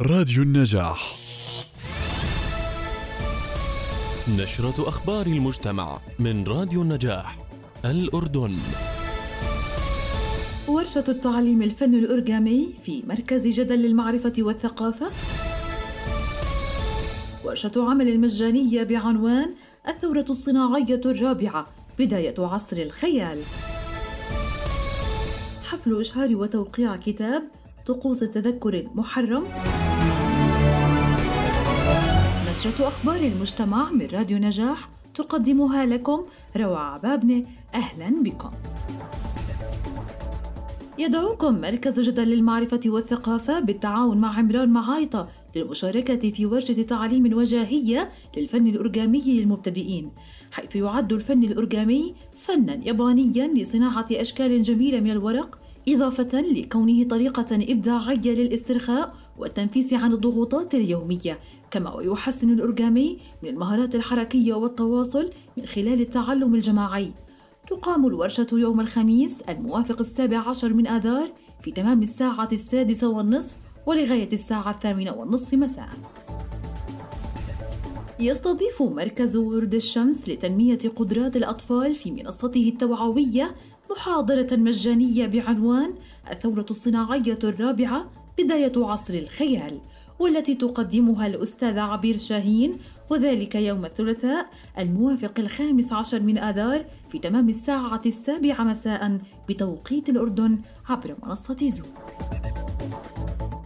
راديو النجاح. نشرة أخبار المجتمع من راديو النجاح الأردن. ورشة التعليم الفن الأورجامي في مركز جدل للمعرفة والثقافة. ورشة عمل مجانية بعنوان الثورة الصناعية الرابعة بداية عصر الخيال. حفل إشهار وتوقيع كتاب طقوس التذكر المحرم. نشرة أخبار المجتمع من راديو نجاح تقدمها لكم روعة عبابنة. أهلا بكم. يدعوكم مركز جدل للمعرفة والثقافة بالتعاون مع عمران معايطة للمشاركة في ورشة تعليم وجاهية للفن الأورجامي للمبتدئين حيث يعد الفن الأورجامي فنا يابانيا لصناعة أشكال جميلة من الورق إضافة لكونه طريقة إبداعية للاسترخاء والتنفيس عن الضغوطات اليومية كما ويحسن الأورجامي من المهارات الحركية والتواصل من خلال التعلم الجماعي. تقام الورشة يوم الخميس الموافق السابع عشر من آذار في تمام الساعة السادسة والنصف ولغاية الساعة الثامنة والنصف مساء. يستضيف مركز ورد الشمس لتنمية قدرات الأطفال في منصته التوعوية محاضرة مجانية بعنوان الثورة الصناعية الرابعة بداية عصر الخيال والتي تقدمها الأستاذة عبير شاهين وذلك يوم الثلاثاء الموافق الخامس عشر من آذار في تمام الساعة السابعة مساء بتوقيت الأردن عبر منصة زوم.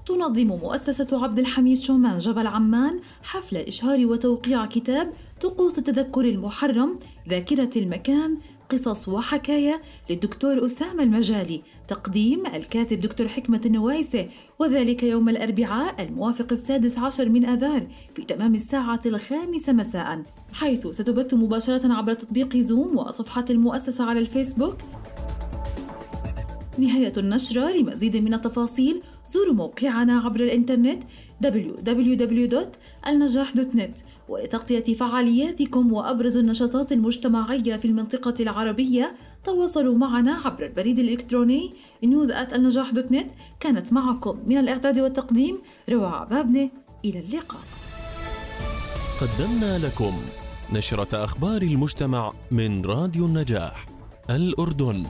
تنظم مؤسسة عبد الحميد شومان جبل عمان حفل إشهار وتوقيع كتاب طقوس التذكر المحرم ذاكرة المكان قصص وحكاية للدكتور أسامة المجالي تقديم الكاتب دكتور حكمة النوايسة وذلك يوم الأربعاء الموافق السادس عشر من آذار في تمام الساعة الخامسة مساء حيث ستبث مباشرة عبر تطبيق زوم وصفحة المؤسسة على الفيسبوك. نهاية النشرة لمزيد من التفاصيل زوروا موقعنا عبر الإنترنت www.النجاح.net ولتغطية فعالياتكم وأبرز النشاطات المجتمعية في المنطقة العربية تواصلوا معنا عبر البريد الإلكتروني news@النجاح.net كانت معكم من الإعداد والتقديم روعة عبابنة إلى اللقاء. قدمنا لكم نشرة أخبار المجتمع من راديو النجاح الأردن.